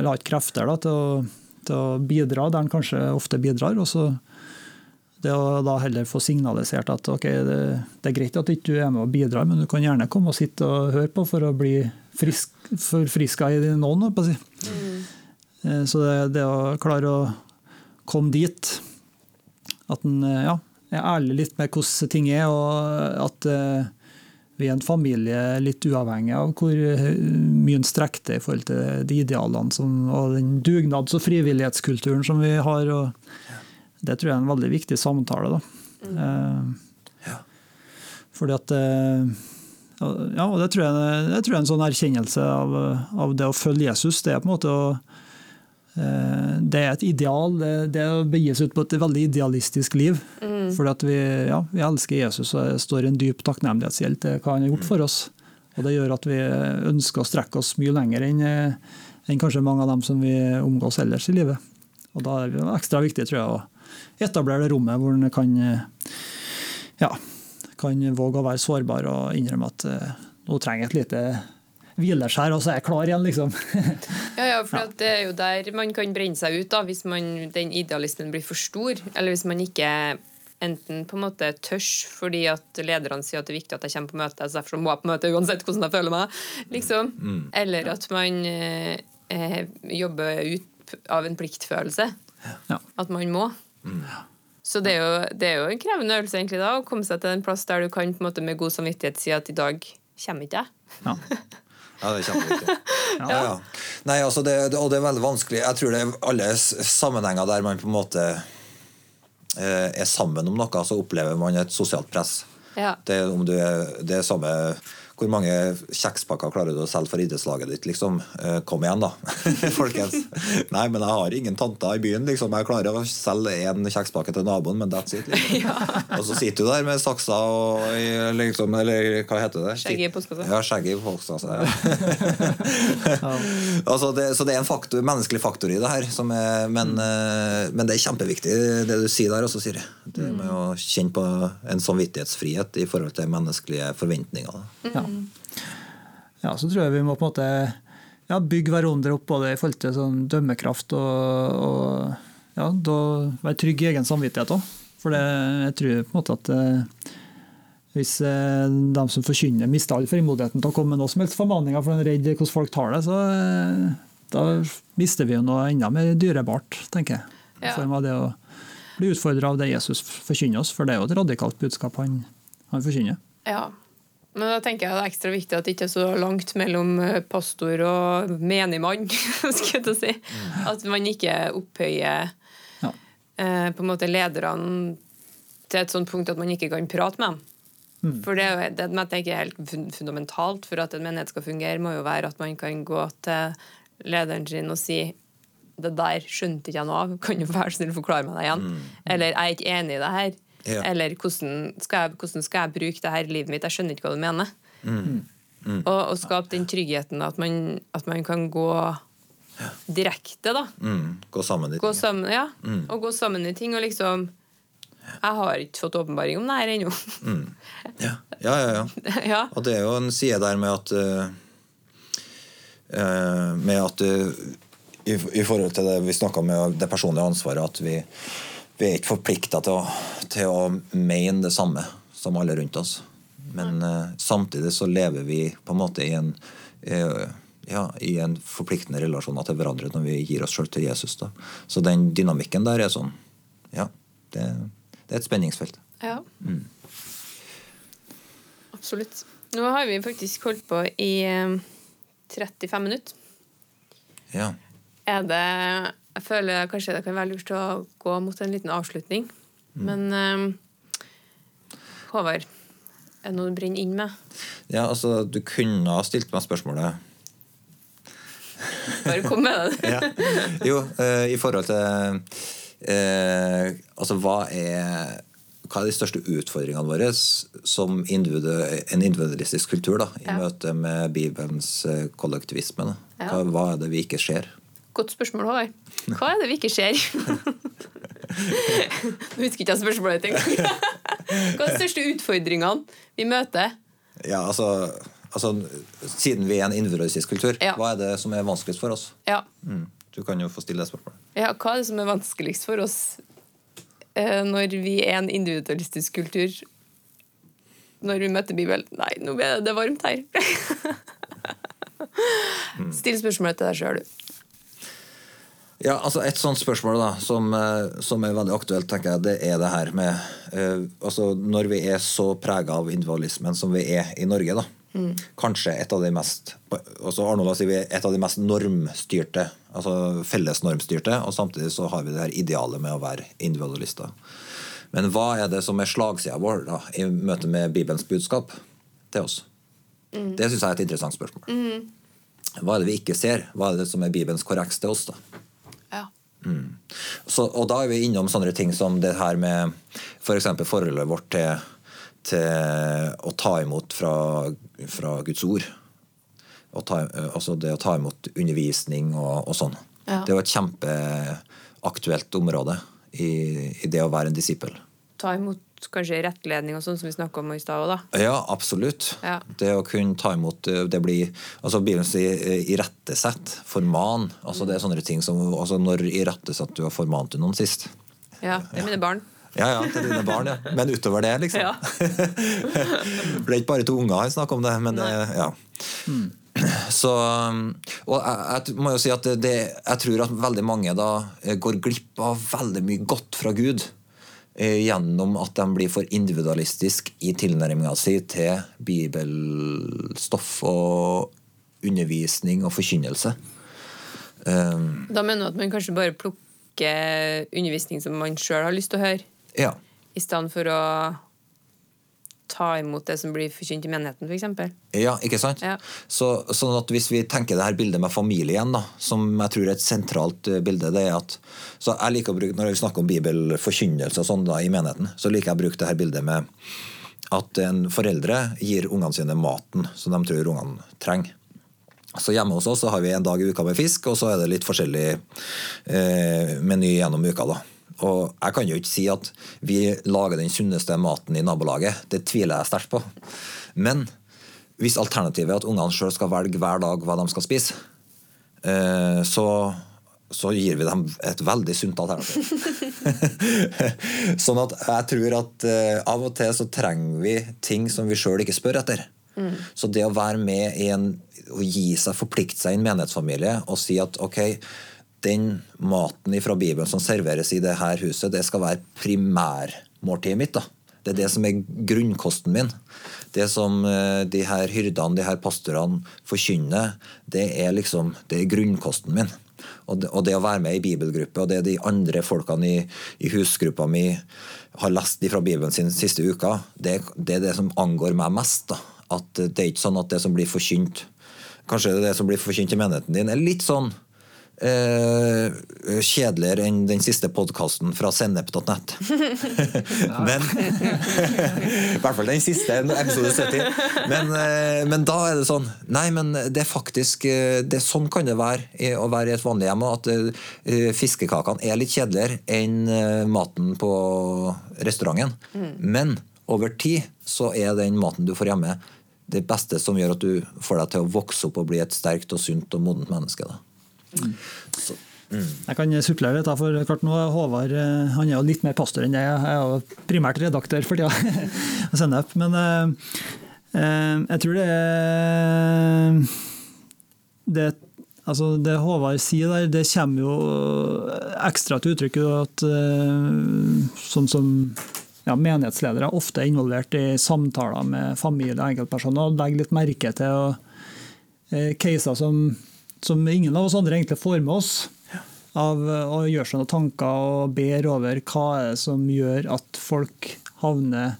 S3: la ikke krefter da, til, å, til å bidra der en kanskje ofte bidrar. og så det å da heller få signalisert at ok, det, det er greit at ikke du er med og bidrar, men du kan gjerne komme og sitte og høre på for å bli frisk, forfriska i din ånd. Si. Eh, Så det, det å klare å komme dit, at en ja, er ærlig litt med hvordan ting er, og at eh, vi er en familie litt uavhengig av hvor eh, mye en strekker det i forhold til de idealene som, og den dugnads- og frivillighetskulturen som vi har. og Det tror jeg er en veldig viktig samtale. Da. Mm.
S1: Ja.
S3: Fordi at eh, ja, og det tror jeg, det tror jeg er en sånn erkjennelse av, av det å følge Jesus. Det er på en måte å eh, det er et ideal. Det, det er å begi seg ut på et veldig idealistisk liv. Fordi at vi, ja, vi elsker Jesus og det står en dyp takknemlighetsgjeld til hva han har gjort for oss. Og Det gjør at vi ønsker å strekke oss mye lenger enn, eh, enn kanskje mange av dem som vi omgås ellers i livet. Og Da er det ekstra viktig tror jeg, å etablere det rommet hvor en kan, eh, ja, kan våge å være sårbar og innrømme at eh, nå trenger jeg et lite hvileskjær, og så er jeg klar igjen, liksom.
S2: Ja, ja, for det er jo der man kan brenne seg ut da, hvis man, den idealismen blir for stor. Eller hvis man ikke enten på en måte tørs fordi at lederne sier at det er viktig at jeg kommer på møte, så derfor må jeg på møte uansett hvordan jeg føler meg. liksom. Eller at man eh, eh, jobber ut av en pliktfølelse.
S3: Ja.
S2: At man må. Så det er, jo, det er jo en krevende øvelse egentlig da, å komme seg til en plass der du kan på en måte med god samvittighet si at i dag kommer ikke jeg.
S3: Ja.
S1: Ja, det er kjempeviktig. ja. Ja, Nei, altså det, og det er veldig vanskelig. Jeg tror det er alle sammenhenger der man på en måte er sammen om noe, så opplever man et sosialt press.
S2: Ja.
S1: Det, om du er, det er samme hvor mange kjekspakker klarer du å selge for idrettslaget ditt? liksom? Eh, kom igjen, da, folkens. Nei, men jeg har ingen tanter i byen. liksom. Jeg klarer å selge én kjekspakke til naboen, men that's it. liksom. Ja. Og så sitter du der med saksa og liksom, Eller hva heter det?
S2: Skjegg i postkassa.
S1: Ja, skjegg i postkassa. Ja. altså, det, så det er en faktor, menneskelig faktor i det her. Er, men, mm. men, det er kjempeviktig, det du sier der også, Siri. Det med å kjenne på en samvittighetsfrihet i forhold til menneskelige forventninger.
S3: Ja. Ja, så tror jeg vi må på en måte ja, bygge hverandre opp både i forhold til sånn dømmekraft og, og ja, da være trygg i egen samvittighet òg. For det, jeg tror på en måte at eh, hvis eh, de som forkynner, mister all frimodigheten til å komme med noe som helst formaninger for de er redd hvordan folk tar det, så eh, da mister vi jo noe enda mer dyrebart, tenker jeg. I form av det å bli utfordra av det Jesus forkynner oss, for det er jo et radikalt budskap han, han forkynner.
S2: Ja, men da tenker jeg det er ekstra viktig at det ikke er så langt mellom eh, pastor og menigmann. skal jeg si. Mm. At man ikke opphøyer ja. eh, på en måte lederne til et sånt punkt at man ikke kan prate med dem. Mm. For det, det jeg er helt fundamentalt for at en menighet skal fungere, må jo være at man kan gå til lederen sin og si det der skjønte ikke jeg noe av, kan du være snill forklare meg det igjen? Mm. Eller jeg er ikke enig i det her. Ja. Eller hvordan skal, jeg, hvordan skal, jeg, bruke det her i livet mitt? Jeg skjønner ikke hva du mener. Mm. Mm. Og, og, skape den tryggheten at man, at man kan gå direkte, da.
S1: Mm. Gå sammen i
S2: ting. Gå sammen, ja. Mm. Og gå sammen i ting. Og liksom Jeg har ikke fått åpenbaring om det her ennå.
S1: Mm. ja. Ja, ja, ja. Og det er jo en side der med at uh, Med at uh, i, i, forhold til det vi snakka med det personlige ansvaret, at vi vi er ikke forplikta til, til, å mene det samme som alle rundt oss. Men uh, samtidig så lever vi på en måte i en, uh, ja, i en forpliktende relasjon til hverandre når vi gir oss sjøl til Jesus. Da. Så den dynamikken der er sånn Ja, det, det er et spenningsfelt.
S2: Ja. Mm. Absolutt. Nå har vi faktisk holdt på i uh, eh, 35 minutter.
S1: Ja.
S2: Er det jeg føler kanskje det kan være lurt å gå mot en liten avslutning. Mm. Men um, Håvard, er det noe du brenner inn med?
S1: Ja, altså, du kunne ha stilt meg spørsmålet
S2: Bare kom med det.
S1: ja. Jo, uh, i forhold til uh, Altså, hva er hva er de største utfordringene våre som individu en individualistisk kultur da, i ja. møte med Bibelens kollektivisme? Hva, hva, er det vi ikke ser?
S2: Godt spørsmål, Håvard. Hva er det vi ikke ser? Nå husker ikke jeg spørsmålet engang. Hva er de største utfordringene vi møter?
S1: Ja, altså, altså Siden vi er en individualistisk kultur, ja. hva er det som er vanskeligst for oss?
S2: Ja.
S1: Mm. Du kan jo få stille det spørsmålet.
S2: Ja, Hva er det som er vanskeligst for oss eh, når vi er en individualistisk kultur? Når vi møter Bibelen Nei, nå ble det varmt her. Still spørsmålet til deg sjøl, du.
S1: Ja, altså Et sånt spørsmål da, som, eh, som, er veldig aktuelt, tenker jeg, det er det her med uh, altså Når vi er så prega av individualismen som vi er i Norge, da, mm. kanskje et av de mest altså Arnold sier vi er et av de mest normstyrte, altså fellesnormstyrte, og samtidig så har vi det her idealet med å være individualister. Men hva er det som er slagsida vår da, i møte med Bibelens budskap til oss? Mm. Det syns jeg er et interessant spørsmål. Mm. Hva er det vi ikke ser? Hva er det som er Bibelens korreks til oss? da? Mm. Så, og da er vi innom sånne ting som det her med f.eks. For forholdet vårt til, til, å ta imot fra, fra Guds ord. Ta, altså det å ta imot undervisning og, og sånn. Ja. Det er jo et kjempeaktuelt område i, i det å være en disippel.
S2: Ta imot kanskje rettledning og sånn som vi snakka om i stad òg,
S1: Ja, absolutt. Ja. Det å kunne ta imot eh, det blir, altså Bibelen sier eh, irettesett, forman. altså. Det er sånne ting som altså Når irettesatt du har formant til noen sist?
S2: Ja, det er mine barn.
S1: Ja, ja, til dine barn, ja. Men utover det, liksom. Ja. For det er ikke bare to unger han snakker om det, men det, ja. Mm. Så, og jeg, jeg, må jo si at det, jeg tror at veldig mange da går glipp av veldig mye godt fra Gud eh, gjennom at de blir for individualistisk i tilnærminga si til bibelstoff og undervisning og forkynnelse.
S2: Um, da mener du at man kanskje bare plukker undervisning som man sjøl har lyst til å høre,
S1: ja.
S2: i stedet for å ta imot det som blir forkynt i menigheten, f.eks.?
S1: Ja, ikke sant? Ja. Så, sånn at Hvis vi tenker det her bildet med familien, da, som jeg tror er et sentralt eh, bilde det er at, så jeg liker å bruke, Når vi snakker om bibelforkynnelse og sånn da, i menigheten, så liker jeg å bruke det her bildet med at en foreldre gir ungene sine maten som de tror ungene trenger. Så Hjemme hos oss så har vi en dag i uka med fisk, og så er det litt forskjellig eh, meny gjennom uka. da. Og jeg kan jo ikke si at vi lager den sunneste maten i nabolaget. Det tviler jeg sterkt på. Men hvis alternativet er at ungene sjøl skal velge hver dag hva de skal spise, eh, så, så gir vi dem et veldig sunt alternativ. sånn at jeg tror at eh, av og til så trenger vi ting som vi sjøl ikke spør etter. Mm. Så det å være med i en, å gi seg, forplikte seg i en menighetsfamilie og si at ok, den maten fra Bibelen som serveres i det her huset, det skal være primærmåltidet mitt. da. Det er det som er grunnkosten min. Det som eh, de her hyrdene, de her pastorene forkynner, det er liksom, det er grunnkosten min. Og det, og det, å være med i bibelgruppe, og det de andre folkene i, i husgruppa mi har lest fra Bibelen sin siste uka, det, det, er det som angår meg mest. da. At Det er ikke sånn at det som blir forkynt Kanskje det, det som blir forkynt i menigheten din, er litt sånn Uh, kjedeligere enn den siste podkasten fra sennep.nett. men I hvert fall den siste, episode 70. Men, eh, men, da er det sånn Nei, men det er faktisk det det, Sånn kan det være å være i et vanlig hjem. At fiskekakene er litt kjedeligere enn maten på restauranten. Mm. Men over tid så er den maten du får hjemme, det beste som gjør at du får deg til å vokse opp og bli et sterkt og sunt og modent menneske. da.
S3: Så, mm. Jeg kan supplere litt, for klart nå Håvard eh, han er jo litt mer pastor enn jeg. Jeg er jo primært redaktør for tida. Men eh, eh, jeg tror det er det, altså det Håvard sier der, det kommer jo ekstra til uttrykk at sånn som ja, menighetsledere ofte er involvert i samtaler med familie og enkeltpersoner og legger litt merke til og, caser som som ingen av oss andre egentlig får med oss. Av å gjøre seg noen tanker og ber over hva er det som gjør at folk havner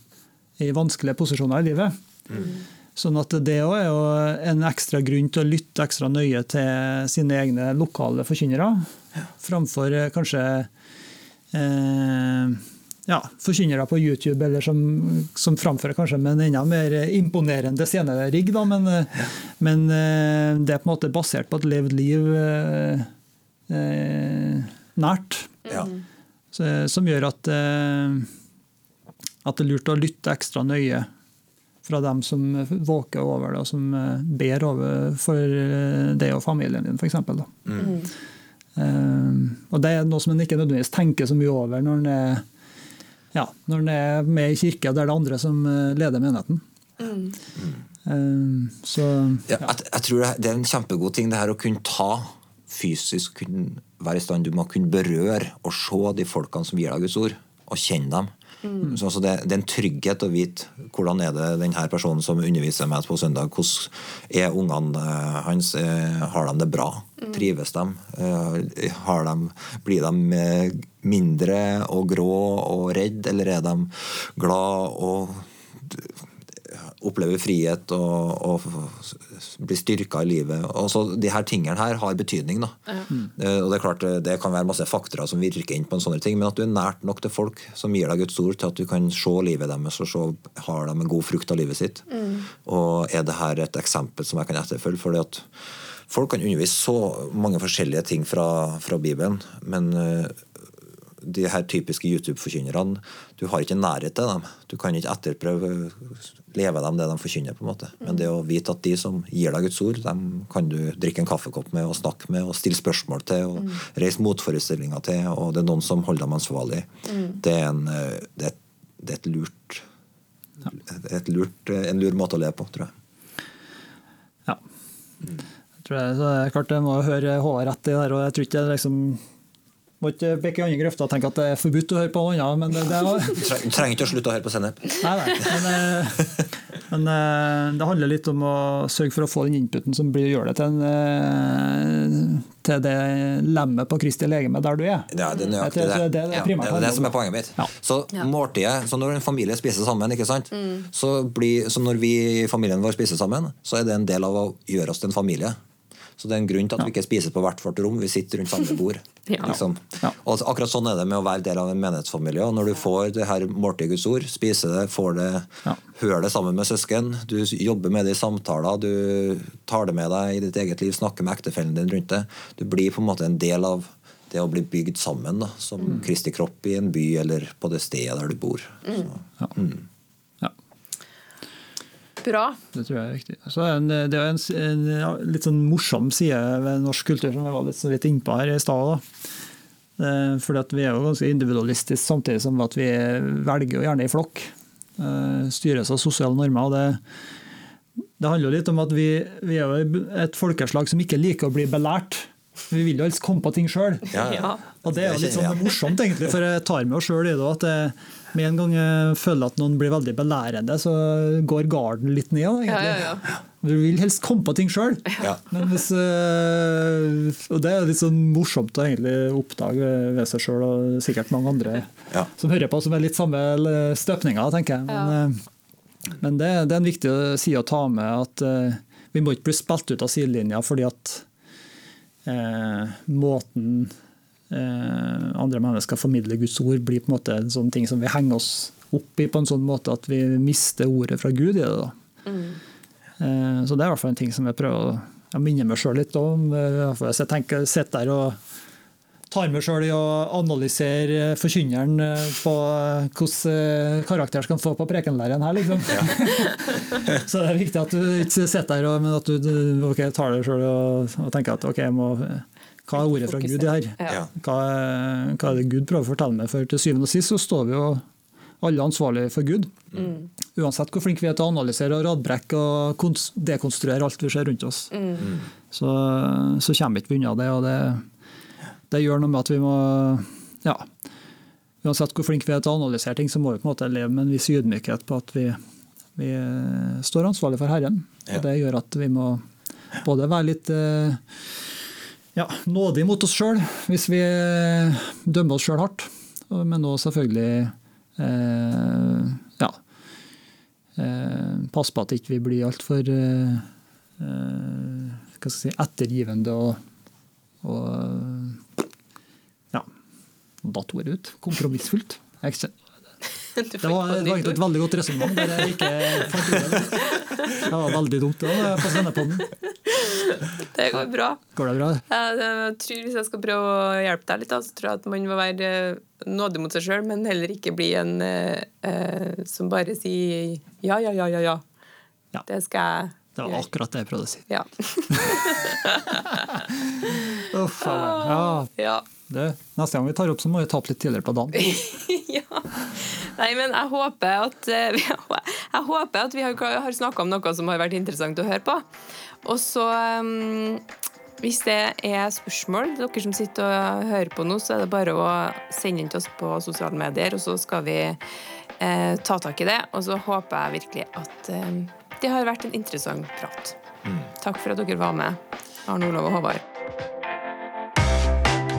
S3: i vanskelige posisjoner i livet. Mm. Sånn at Det er jo en ekstra grunn til å lytte ekstra nøye til sine egne lokale forkynnere, framfor eh, kanskje eh, ja, forkynnere på YouTube eller som, som, framfører kanskje med en enda mer imponerende scenerigg. Men, ja. men, eh, det er på en måte basert på et levd liv eh, eh nært. Ja. Så, som gjør at, eh, at det er lurt å lytte ekstra nøye fra dem som våker over det, og som eh, ber over for deg og familien din, f.eks. Mm. Uh, og det er noe som en ikke nødvendigvis tenker så mye over når en er ja, når en er med i kirka, det er det andre som eh, leder menigheten. Mm.
S1: Um, så, ja. Ja, jeg, jeg, tror det er en kjempegod ting det her å kunne ta fysisk, kunne være i stand Du må kunne berøre og se de folkene som gir deg Guds ord, og kjenne dem. Mm. Så, det, det, er en trygghet å vite hvordan er det denne personen som underviser meg på søndag, hvordan er ungene eh, hans? Har de det bra? Mm. Trives de? Har de blir de mindre og grå og redd, eller er de glad og opplever frihet og, og blir styrka i livet. Og så De her tingene her har betydning. da. Ja. Eh, og Det er klart det kan være masse faktorer som virker inn på en sånne ting, men at du er nært nok til folk som gir deg Guds ord, til at du kan se livet deres og se har de en god frukt av livet sitt. Mm. Og er det her et eksempel som jeg kan etterfølge? fordi at Folk kan undervise så mange forskjellige ting fra, fra Bibelen, men uh, de her typiske YouTube-forkynnerne, du har ikke nærhet til dem. Du kan ikke etterprøve leve dem det de forkynner. på en måte. Men det å vite at de som gir deg Guds ord, dem kan du drikke en kaffekopp med og snakke med og stille spørsmål til og mm. reise motforestillinger til, og det er noen som holder dem ansvarlig, mm. det, er en, eh, det, er, det er et lurt, et lurt, en lur måte å leve på, tror jeg.
S3: Ja. Mm. Jeg tror det, så klart jeg må høre Håvard rett i det her, og jeg tror ikke det liksom Må ikke bikke i andre grøfter og tenke at det er forbudt å høre på noe annet. Men det, det er,
S1: Du trenger ikke å slutte å høre på Sennep.
S3: nei, nei. Men, eh, men eh, det handler litt om å sørge for å få den inputen som blir, gjør det til, en, eh, til det lemmet på Kristi legeme der du er.
S1: Ja, det er nøyaktig det.
S3: det det det
S1: Ja, det er det som er poenget mitt.
S3: Ja.
S1: Så måltidet, så når en familie spiser sammen, ikke sant? Så, blir, så når vi i familien vår spiser sammen, så er det en del av å gjøre oss til en familie. Så det er en grunn til at vi ikke spiser på hvert vårt rom, vi sitter rundt samme bord. Liksom. Og akkurat sånn er det med å være del av en menighetsfamilie. Og når du får det her måltidet Guds ord, spiser det, får det, hører det sammen med søsken, du jobber med det i samtaler, du tar det med deg i ditt eget liv, snakker med ektefellen din rundt det. Du blir på en måte en del av det å bli bygd sammen da, som
S3: Mm.
S1: Kristi kropp i en by eller på det stedet der du bor. Så,
S3: Ja.
S2: Bra.
S3: Det tror jeg er viktig. Så en, det er en, en litt sånn morsom side ved norsk kultur som jeg var litt litt innpå her i stad. Eh, Fordi Vi er jo ganske individualistiske samtidig som at vi velger jo gjerne i flokk. Eh, Styres av sosiale normer. og det, det handler jo litt om at vi, vi er et folkeslag som ikke liker å bli belært. Vi vil jo helst komme på ting sjøl.
S1: ja, ja.
S3: Og det er jo litt sånn morsomt, egentlig, for jeg tar meg sjøl i det. at jeg, Med en gang jeg føler at noen blir veldig belærende, så går garden litt ned. egentlig.
S2: ja, ja.
S3: Du vil helst komme på ting sjøl.
S1: Ja.
S3: Men hvis, øh, og det er litt sånn morsomt å egentlig oppdage ved seg sjøl, og sikkert mange andre
S1: Ja.
S3: som hører på, som er litt samme støpninga, tenker jeg. Men, men det, det er en viktig side å ta med at vi må ikke bli spilt ut av sidelinja fordi at eh, måten eh, andre mennesker formidler Guds ord, blir på en måte en sånn ting som vi henger oss opp i på en sånn måte at vi mister ordet fra Gud i det. da. Eh, Så det er i hvert fall en ting som jeg prøver å minne meg sjøl litt om. eh, jeg tenker, sitter der og tar meg sjøl i å analysere forkynneren eh, på eh, hvordan eh, karakter skal han få på prekenlæreren her, liksom. Så det er viktig at du ikke sitter der men at du, okay, tar deg sjøl og, og tenker at ok, jeg må, hva er ordet fra Gud i her?
S2: Ja.
S1: Ja.
S3: Hva er, hva er det Gud prøver å fortelle meg? For til syvende og sist så står vi jo alle ansvarlige for Gud. Uansett hvor flinke vi er til å analysere og radbrekke og dekonstruere alt vi ser rundt oss. Så, så kommer vi ikke unna det. og det, det gjør noe med at vi må ja, Uansett hvor flinke vi er til å analysere ting, så må vi på en måte leve med en viss ydmykhet på at vi, vi eh, står ansvarlig for Herren.
S1: Ja.
S3: Og Det gjør at vi må både være litt eh, ja, nådige mot oss sjøl hvis vi eh, dømmer oss sjøl hardt, men òg selvfølgelig eh, ja, eh, passe på at ikke vi blir altfor eh, si, ettergivende og, og datt ordet ut. Kompromissfullt. Det var, det var et veldig godt resonnement ordet. Det var veldig dumt det på.
S2: Det går bra.
S3: Går det bra?
S2: Jeg tror Hvis jeg skal prøve å hjelpe deg litt, så tror jeg at man må være eh, nådig mot seg sjøl, men heller ikke bli en eh, eh, som bare sier ja, ja, ja, ja. ja.
S3: Ja.
S2: Det skal jeg
S3: Det var akkurat det jeg prøvde å si.
S2: Ja.
S3: Uff, a meg. ja. Det, neste gang vi tar opp, så må vi ta opp litt tidligere på dagen.
S2: ja. Nei, men jeg håper at eh, Jeg håper at vi har, har snakka om noe som har vært interessant å høre på. Og så um, Hvis det er spørsmål, dere som sitter og hører på nå, så er det bare å sende inn til oss på sosiale medier, og så skal vi eh, ta tak i det. Og så håper jeg virkelig at eh, det har vært en interessant prat. Takk for at dere var med, Arne Olav og Håvard.